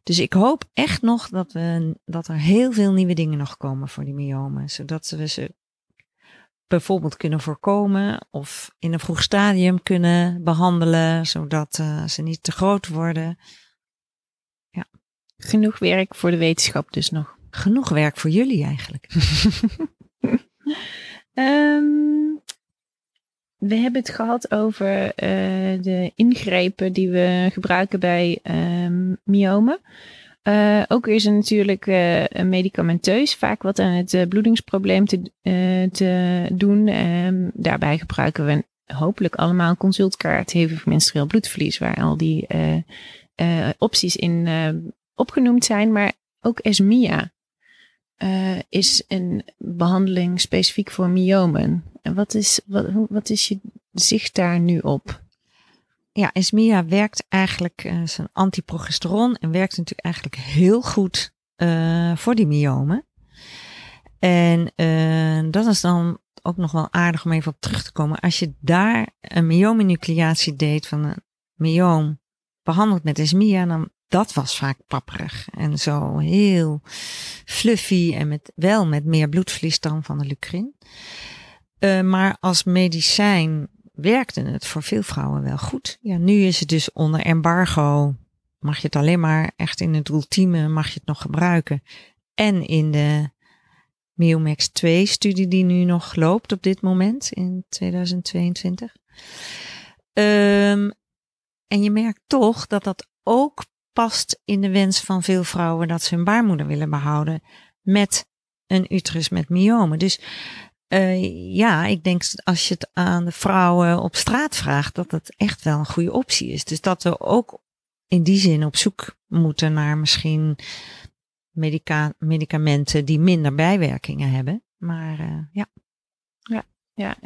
Dus ik hoop echt nog dat, we, dat er heel veel nieuwe dingen nog komen voor die myomen, zodat we ze bijvoorbeeld kunnen voorkomen of in een vroeg stadium kunnen behandelen, zodat eh, ze niet te groot worden. Genoeg werk voor de wetenschap dus nog. Genoeg werk voor jullie eigenlijk. Ehm, we hebben het gehad over eh, de ingrepen die we gebruiken bij ehm myomen. Eh, ook is er natuurlijk eh, medicamenteus vaak wat aan het bloedingsprobleem te, te doen. Ehm, daarbij gebruiken we hopelijk allemaal een consultkaart hevig menstrueel bloedverlies, waar al die opties in opgenoemd zijn. Maar ook ESMIA eh, is een behandeling specifiek voor myomen. En wat is, wat, wat is je zicht daar nu op? Ja, Esmia werkt eigenlijk, uh, is een antiprogesteron en werkt natuurlijk eigenlijk heel goed eh, voor die myomen. En eh, dat is dan ook nog wel aardig om even op terug te komen. Als je daar een myomenucleatie deed van een myoom behandeld met Esmia, dan dat was vaak papperig en zo heel fluffy en met, wel met meer bloedverlies dan van de Lucrin. Eh, maar als medicijn werkte het voor veel vrouwen wel goed. Ja, nu is het dus onder embargo. Mag je het alleen maar echt in het ultieme, mag je het nog gebruiken. En in de Miomax 2 studie die nu nog loopt op dit moment in 2022. Ehm, en je merkt toch dat dat ook past in de wens van veel vrouwen dat ze hun baarmoeder willen behouden met een uterus met myomen. Dus uh, ja, ik denk als je het aan de vrouwen op straat vraagt, dat het echt wel een goede optie is. Dus dat we ook in die zin op zoek moeten naar misschien medica medicamenten die minder bijwerkingen hebben. Maar uh, ja. Ja, ja.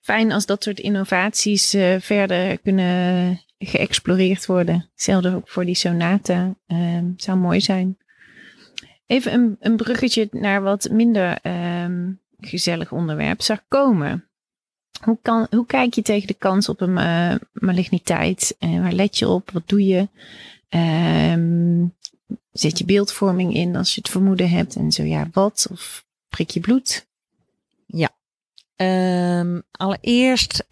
Fijn als dat soort innovaties uh, verder kunnen geëxploreerd worden. Hetzelfde ook voor die sonaten. Uh, zou mooi zijn. Even een, een bruggetje naar wat minder um, gezellig onderwerp. Sarcomen. Hoe, kan, hoe kijk je tegen de kans op een uh, maligniteit? En waar let je op? Wat doe je? Um, zet je beeldvorming in als je het vermoeden hebt? En zo ja, wat? Of prik je bloed? Ja. Allereerst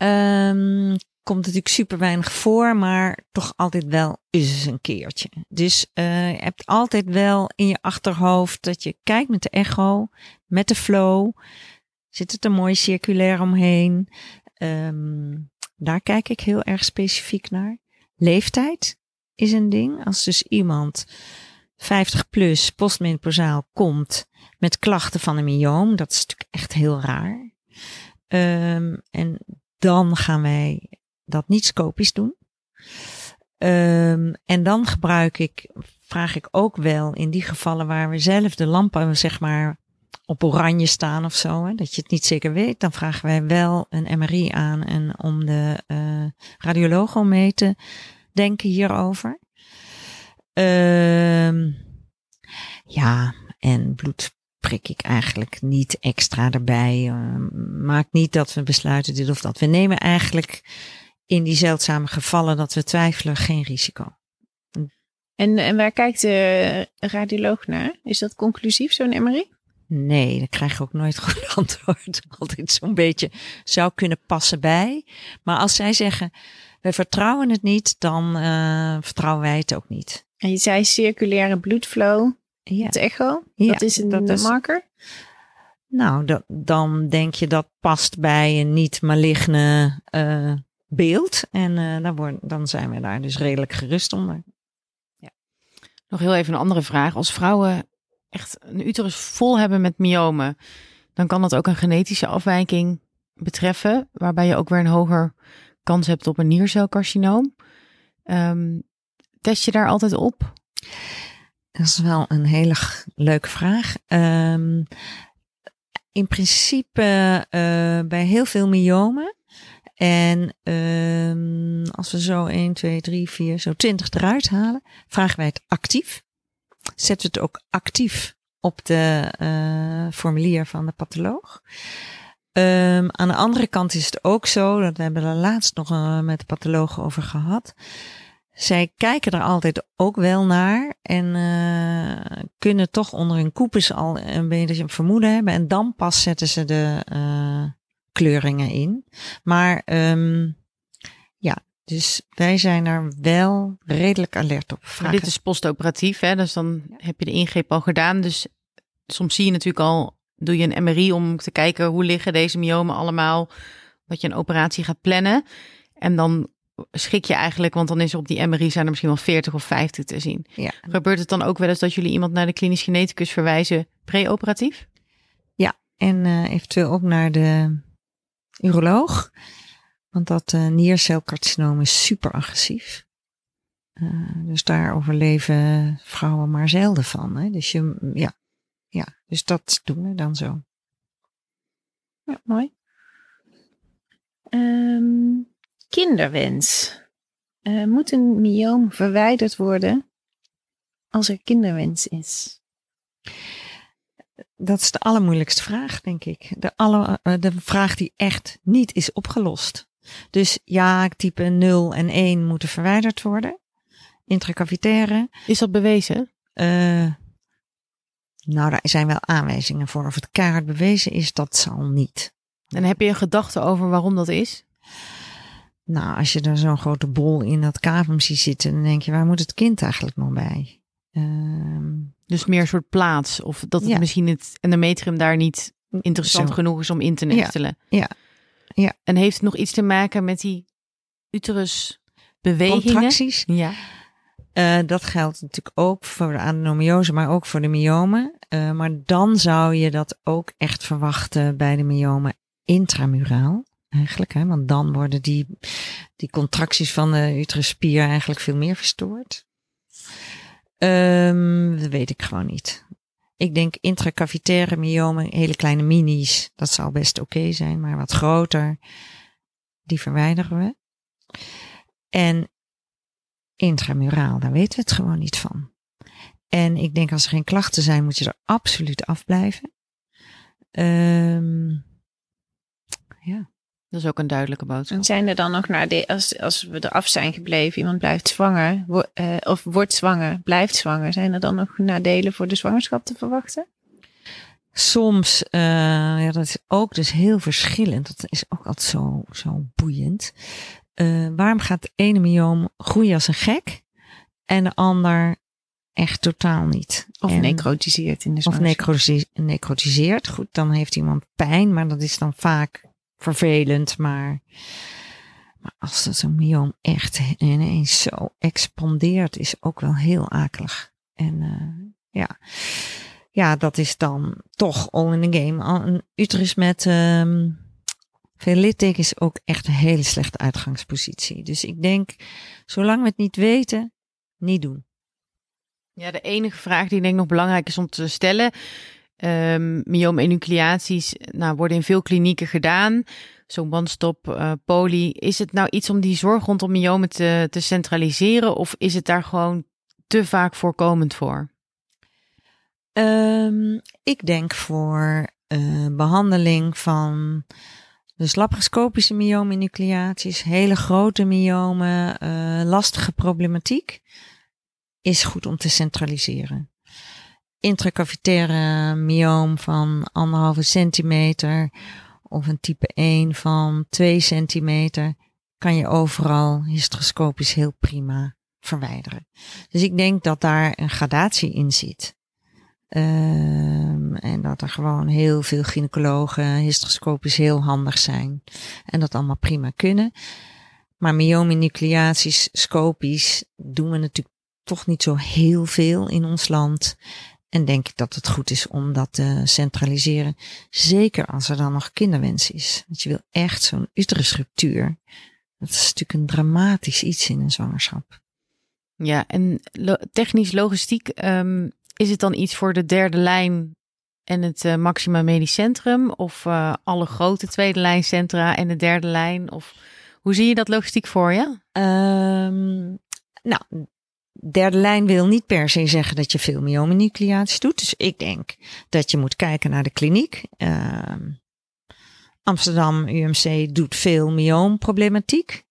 komt natuurlijk super weinig voor, maar toch altijd wel eens een keertje. Dus uh, je hebt altijd wel in je achterhoofd dat je kijkt met de echo, met de flow. Zit het er mooi circulair omheen? Um, daar kijk ik heel erg specifiek naar. Leeftijd is een ding. Als dus iemand 50 plus postmenopausaal komt met klachten van een myoom, dat is natuurlijk echt heel raar. Um, en dan gaan wij dat niet scopisch doen. Um, en dan gebruik ik, vraag ik ook wel in die gevallen waar we zelf de lampen zeg maar op oranje staan of zo, hè, dat je het niet zeker weet, dan vragen wij wel een MRI aan en om de uh, radioloog om mee te denken hierover. Um, ja, en bloed prik ik eigenlijk niet extra erbij. Uh, maakt niet dat we besluiten dit of dat. We nemen eigenlijk in die zeldzame gevallen dat we twijfelen geen risico. En, en waar kijkt de radioloog naar? Is dat conclusief, zo'n MRI? Nee, daar krijg je ook nooit goed antwoord. Altijd zo'n beetje zou kunnen passen bij. Maar als zij zeggen, we vertrouwen het niet, dan uh, vertrouwen wij het ook niet. En je zei circulaire bloedflow. Ja. Het echo, Ja, dat is een dat is- marker. Nou, dat, dan denk je dat past bij een niet maligne uh, beeld. En uh, dan, worden, dan zijn we daar dus redelijk gerust onder. Nog heel even een andere vraag. Als vrouwen echt een uterus vol hebben met myomen, dan kan dat ook een genetische afwijking betreffen, waarbij je ook weer een hoger kans hebt op een niercelcarcinoom. Um, test je daar altijd op? Dat is wel een hele leuke vraag. Um, in principe uh, bij heel veel myomen. En uh, als we zo 1, 2, 3, 4, zo 20 eruit halen, vragen wij het actief. Zetten we het ook actief op de uh, formulier van de patholoog. Um, aan de andere kant is het ook zo, dat we hebben er laatst nog uh, met de patholoog over gehad. Zij kijken er altijd ook wel naar en uh, kunnen toch onder hun koepels al een beetje een vermoeden hebben. En dan pas zetten ze de kleuringen in. Maar um, ja, dus wij zijn er wel redelijk alert op. Maar dit is postoperatief, hè? dus dan heb je de ingreep al gedaan. Dus soms zie je natuurlijk al, doe je een MRI om te kijken hoe liggen deze myomen allemaal, dat je een operatie gaat plannen. En dan schik je eigenlijk, want dan is er op die MRI zijn er misschien wel 40 of 50 te zien. Ja. Gebeurt het dan ook wel eens dat jullie iemand naar de klinisch geneticus verwijzen preoperatief? Ja, en uh, eventueel ook naar de uroloog. Want dat uh, niercelcarcinoom is super agressief. Uh, dus daar overleven vrouwen maar zelden van. Hè? Dus je, ja, ja, dus dat doen we dan zo. Ja, mooi. Um, kinderwens. Uh, moet een myoom verwijderd worden als er kinderwens is? Dat is de allermoeilijkste vraag, denk ik. De, alle, uh, de vraag die echt niet is opgelost. Dus ja, type 0 en 1 moeten verwijderd worden. Intracavitaire. Is dat bewezen? Uh, nou, daar zijn wel aanwijzingen voor. Of het kaart bewezen is, dat zal niet. En heb je een gedachte over waarom dat is? Nou, als je er zo'n grote bol in dat cavum ziet zitten, dan denk je, waar moet het kind eigenlijk nog bij? Uh, dus meer een soort plaats. Of dat het Ja. misschien het endometrium daar niet interessant Zo. genoeg is om in te nestelen. Ja. Ja. En heeft het nog iets te maken met die uterusbewegingen? Contracties. Ja. Eh, dat geldt natuurlijk ook voor de adenomiose, maar ook voor de myomen. Eh, maar dan zou je dat ook echt verwachten bij de myomen intramuraal. Eigenlijk, hè? want dan worden die, die contracties van de uteruspier eigenlijk veel meer verstoord. Ehm, dat weet ik gewoon niet. Ik denk intracavitaire myomen, hele kleine minis, dat zal best oké zijn, maar wat groter, die verwijderen we. En intramuraal, daar weten we het gewoon niet van. En ik denk als er geen klachten zijn, moet je er absoluut afblijven. Ehm ja. Dat is ook een duidelijke boodschap. En zijn er dan nog nadelen, als, als we eraf zijn gebleven, iemand blijft zwanger, wo- eh, of wordt zwanger, blijft zwanger, zijn er dan nog nadelen voor de zwangerschap te verwachten? Soms, uh, ja, dat is ook dus heel verschillend. Dat is ook altijd zo, zo boeiend. Uh, waarom gaat de ene myoom groeien als een gek en de ander echt totaal niet? Of En- necrotiseert in de Of zwangerschap? necrosi- necrotiseert. Goed, dan heeft iemand pijn, maar dat is dan vaak vervelend. Maar, maar als dat zo'n myoom echt ineens zo expandeert, is ook wel heel akelig. En uh, ja. ja, dat is dan toch all in the game. Een uterus met um, veel litteken is ook echt een hele slechte uitgangspositie. Dus ik denk, zolang we het niet weten, niet doen. Ja, de enige vraag die ik denk nog belangrijk is om te stellen. Um, nou, worden in veel klinieken gedaan. Zo'n one-stop uh, poly. Is het nou iets om die zorg rondom myomen te, te centraliseren? Of is het daar gewoon te vaak voorkomend voor? Um, ik denk voor uh, behandeling van dus laparoscopische myoom-enucleaties, hele grote myomen, uh, lastige problematiek, is goed om te centraliseren. Intracavitaire myoom van anderhalve centimeter of een type 1 van 2 centimeter kan je overal hysteroscopisch heel prima verwijderen. Dus ik denk dat daar een gradatie in zit. Um, en dat er gewoon heel veel gynaecologen hysteroscopisch heel handig zijn. En dat allemaal prima kunnen. Maar myomenucleaties, scopisch, doen we natuurlijk toch niet zo heel veel in ons land. En denk ik dat het goed is om dat te centraliseren. Zeker als er dan nog kinderwens is. Want je wil echt zo'n uterusruptuur. Dat is natuurlijk een dramatisch iets in een zwangerschap. Ja, en lo technisch logistiek, um, is het dan iets voor de derde lijn en het uh, Maxima Medisch Centrum? Of uh, alle grote tweede lijn centra en de derde lijn? Of hoe zie je dat logistiek voor je? Um, nou, derde lijn wil niet per se zeggen dat je veel myomenucleaties doet. Dus ik denk dat je moet kijken naar de kliniek. Uh, Amsterdam UMC doet veel myoomproblematiek.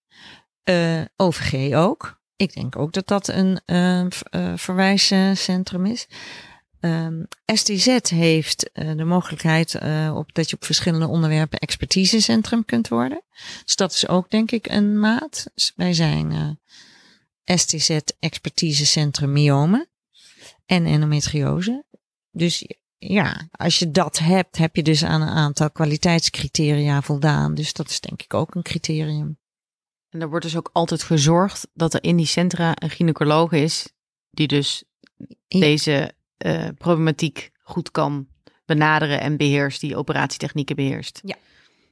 Uh, OVG ook. Ik denk ook dat dat een uh, verwijscentrum is. Um, STZ heeft de mogelijkheid op, dat je op verschillende onderwerpen expertisecentrum kunt worden. Dus dat is ook denk ik een maat. Dus wij zijn STZ expertisecentrum myomen en endometriose. Dus ja, als je dat hebt, heb je dus aan een aantal kwaliteitscriteria voldaan. Dus dat is denk ik ook een criterium. En er wordt dus ook altijd gezorgd dat er in die centra een gynaecoloog is die dus ja. deze uh, problematiek goed kan benaderen en beheerst, die operatietechnieken beheerst. Ja,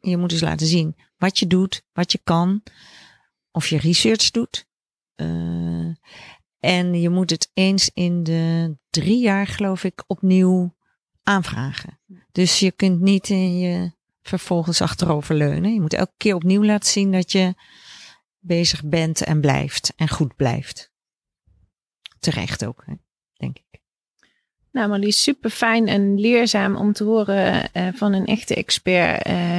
je moet dus laten zien wat je doet, wat je kan, of je research doet. Uh, en je moet het eens in de drie jaar, geloof ik, opnieuw aanvragen. Dus je kunt niet in je vervolgens achteroverleunen. Je moet elke keer opnieuw laten zien dat je bezig bent en blijft en goed blijft. Terecht ook, denk ik. Nou, Marlies, super fijn en leerzaam om te horen uh, van een echte expert hoe,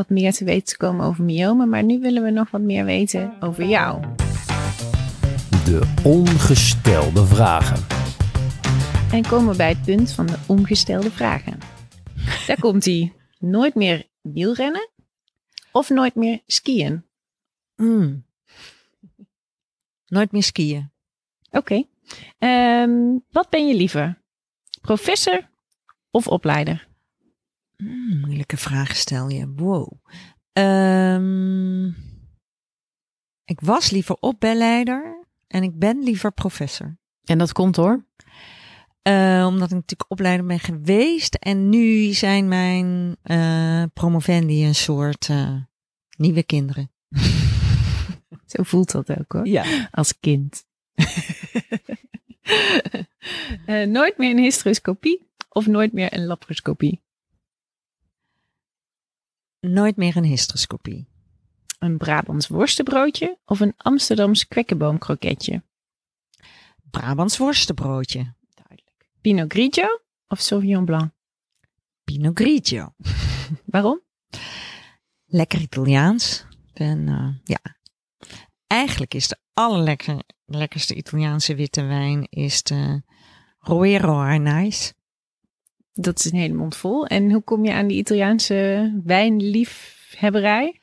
wat meer te weten te komen over myomen. Maar nu willen we nog wat meer weten over jou. De ongestelde vragen. En komen we bij het punt van de ongestelde vragen. Daar komt hij. Nooit meer wielrennen of nooit meer skiën? Mm. Nooit meer skiën. Oké. Okay. Um, wat ben je liever? Professor of opleider? Mm, moeilijke vraag stel je. Wow. Um, ik was liever opleider en ik ben liever professor. En dat komt hoor? Uh, omdat ik natuurlijk opleider ben geweest. En nu zijn mijn uh, promovendi een soort uh, nieuwe kinderen. Zo voelt dat ook hoor. Ja. Als kind. nooit meer een hysteroscopie of nooit meer een laparoscopie? Nooit meer een hysteroscopie. Een Brabants worstenbroodje of een Amsterdams kwekkenboomkroketje? Brabants worstenbroodje. Duidelijk. Pinot Grigio of Sauvignon Blanc? Pinot Grigio. Waarom? Lekker Italiaans. En uh, ja, eigenlijk is de allerlekkerste Italiaanse witte wijn is de Roero Arnais. Dat is een hele mond vol. En hoe kom je aan die Italiaanse wijnliefhebberij?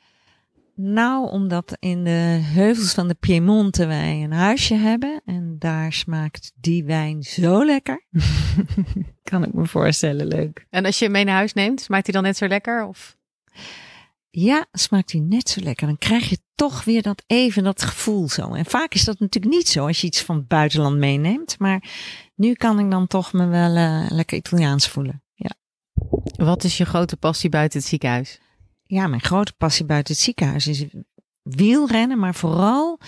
Nou, omdat in de heuvels van de Piemonte wij een huisje hebben. En daar smaakt die wijn zo lekker. kan ik me voorstellen, leuk. En als je hem mee naar huis neemt, smaakt hij dan net zo lekker? Of? Ja, smaakt hij net zo lekker. Dan krijg je toch weer dat even dat gevoel zo. En vaak is dat natuurlijk niet zo als je iets van het buitenland meeneemt. Maar nu kan ik dan toch me wel uh, lekker Italiaans voelen. Ja. Wat is je grote passie buiten het ziekenhuis? Ja, mijn grote passie buiten het ziekenhuis is wielrennen, maar vooral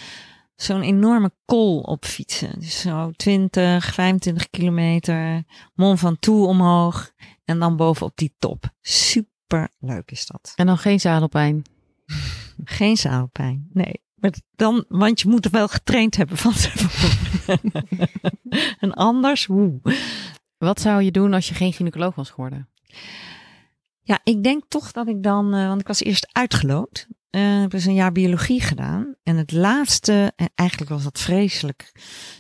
zo'n enorme kol op fietsen. Dus zo 20, 25 kilometer, Mont Ventoux omhoog en dan bovenop die top. Super leuk is dat. En dan geen zadelpijn? Geen zadelpijn, nee. Maar dan, want je moet er wel getraind hebben van tevoren. en anders, woe. Wat zou je doen als je geen gynaecoloog was geworden? Ja, ik denk toch dat ik dan, uh, want ik was eerst uitgeloot. Uh, ik heb dus een jaar biologie gedaan. En het laatste, en eigenlijk was dat vreselijk.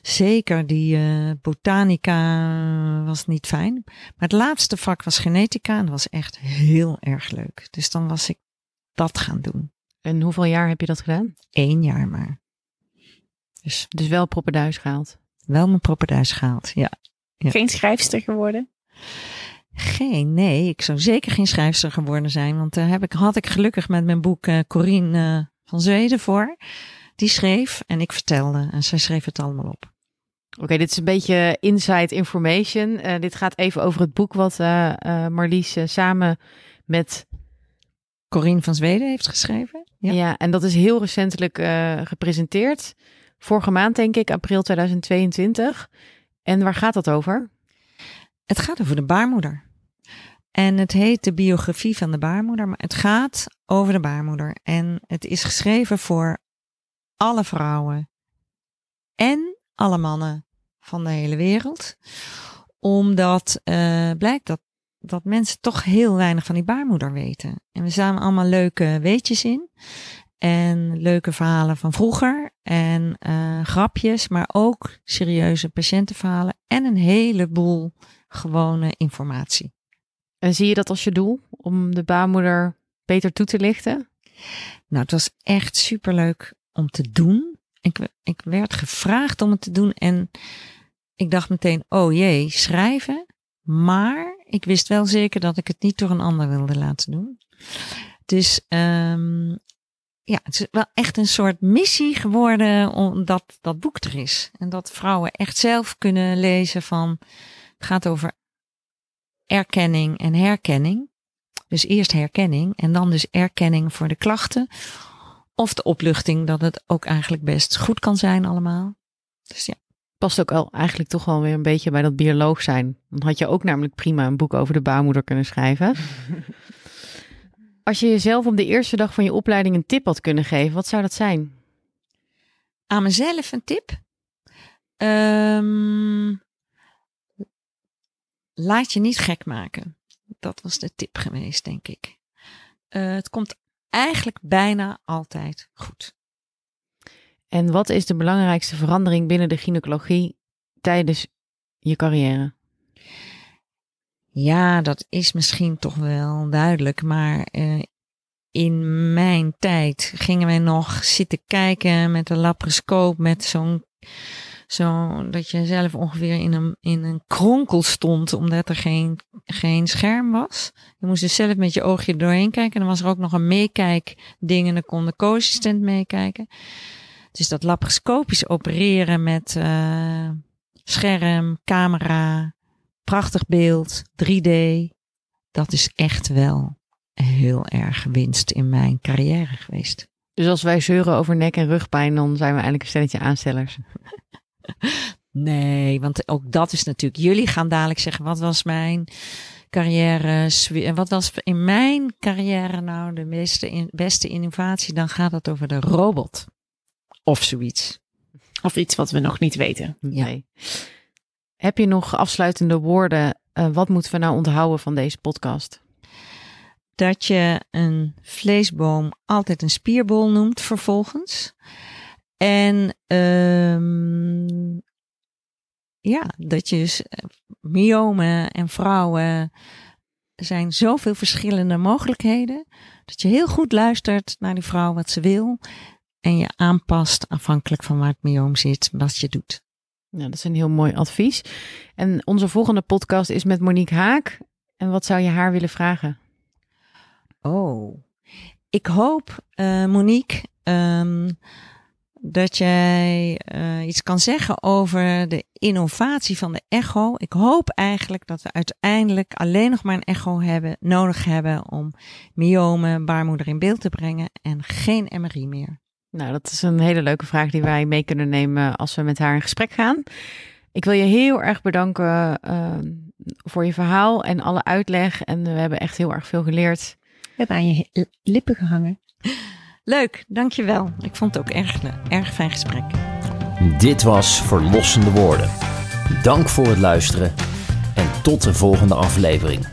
Zeker die uh, botanica was niet fijn. Maar het laatste vak was genetica en dat was echt heel erg leuk. Dus dan was ik dat gaan doen. En hoeveel jaar heb je dat gedaan? Eén jaar maar. Dus, dus wel proppenduis gehaald? Wel mijn proppenduis gehaald, ja. ja. Geen schrijfster geworden? Geen, nee. Ik zou zeker geen schrijfster geworden zijn. Want daar heb ik, had ik gelukkig met mijn boek uh, Corine uh, van Zweden voor. Die schreef en ik vertelde. En zij schreef het allemaal op. Oké, okay, dit is een beetje inside information. Uh, dit gaat even over het boek wat Marlies samen met Corine van Zweden heeft geschreven. Ja, ja en dat is heel recentelijk gepresenteerd. Vorige maand, denk ik, april 2022. En waar gaat dat over? het gaat over de baarmoeder. En het heet de biografie van de baarmoeder, maar het gaat over de baarmoeder. En het is geschreven voor alle vrouwen en alle mannen van de hele wereld. Omdat uh, blijkt dat, dat mensen toch heel weinig van die baarmoeder weten. En we staan allemaal leuke weetjes in. En leuke verhalen van vroeger. En uh, grapjes, maar ook serieuze patiëntenverhalen. En een heleboel gewone informatie. En zie je dat als je doel om de baarmoeder beter toe te lichten? Nou, het was echt superleuk om te doen. Ik, ik werd gevraagd om het te doen en ik dacht meteen, oh jee, schrijven. Maar ik wist wel zeker dat ik het niet door een ander wilde laten doen. Dus um, ja, het is wel echt een soort missie geworden omdat dat boek er is. En dat vrouwen echt zelf kunnen lezen van, het gaat over erkenning en herkenning. Dus eerst herkenning en dan dus erkenning voor de klachten. Of de opluchting dat het ook eigenlijk best goed kan zijn allemaal. Dus ja. Past ook al eigenlijk toch wel weer een beetje bij dat bioloog zijn. Dan had je ook namelijk prima een boek over de baarmoeder kunnen schrijven. Als je jezelf op de eerste dag van je opleiding een tip had kunnen geven, wat zou dat zijn? Aan mezelf een tip? Um, laat je niet gek maken. Dat was de tip geweest, denk ik. Uh, het komt eigenlijk bijna altijd goed. En wat is de belangrijkste verandering binnen de gynaecologie tijdens je carrière? Ja, dat is misschien toch wel duidelijk, maar uh, in mijn tijd gingen wij nog zitten kijken met een laparoscoop, met zo'n zo dat je zelf ongeveer in een, in een kronkel stond, omdat er geen, geen scherm was. Je moest dus zelf met je oogje doorheen kijken. En dan was er ook nog een meekijkding en dan kon de co-assistent meekijken. Dus dat laparoscopisch opereren met uh, scherm, camera, prachtig beeld, 3D. Dat is echt wel heel erg winst in mijn carrière geweest. Dus als wij zeuren over nek- en rugpijn, dan zijn we eigenlijk een stelletje aanstellers. Nee, want ook dat is natuurlijk. Jullie gaan dadelijk zeggen: wat was mijn carrière? Wat was in mijn carrière nou de beste, beste innovatie? Dan gaat het over de robot of zoiets. Of iets wat we nog niet weten. Ja. Nee. Heb je nog afsluitende woorden? Uh, wat moeten we nou onthouden van deze podcast? Dat je een vleesboom altijd een spierbol noemt vervolgens. En um, ja, dat je dus eh, myomen en vrouwen zijn zoveel verschillende mogelijkheden. Dat je heel goed luistert naar die vrouw wat ze wil. En je aanpast afhankelijk van waar het myoom zit, wat je doet. Ja, dat is een heel mooi advies. En onze volgende podcast is met Monique Haak. En wat zou je haar willen vragen? Oh, ik hoop, uh, Monique, um, dat jij uh, iets kan zeggen over de innovatie van de echo. Ik hoop eigenlijk dat we uiteindelijk alleen nog maar een echo hebben, nodig hebben om myomen, baarmoeder in beeld te brengen en geen MRI meer. Nou, dat is een hele leuke vraag die wij mee kunnen nemen als we met haar in gesprek gaan. Ik wil je heel erg bedanken uh, voor je verhaal en alle uitleg. En we hebben echt heel erg veel geleerd. We hebben aan je lippen gehangen. Leuk, dankjewel. Ik vond het ook erg, erg fijn gesprek. Dit was Verlossende Woorden. Dank voor het luisteren en tot de volgende aflevering.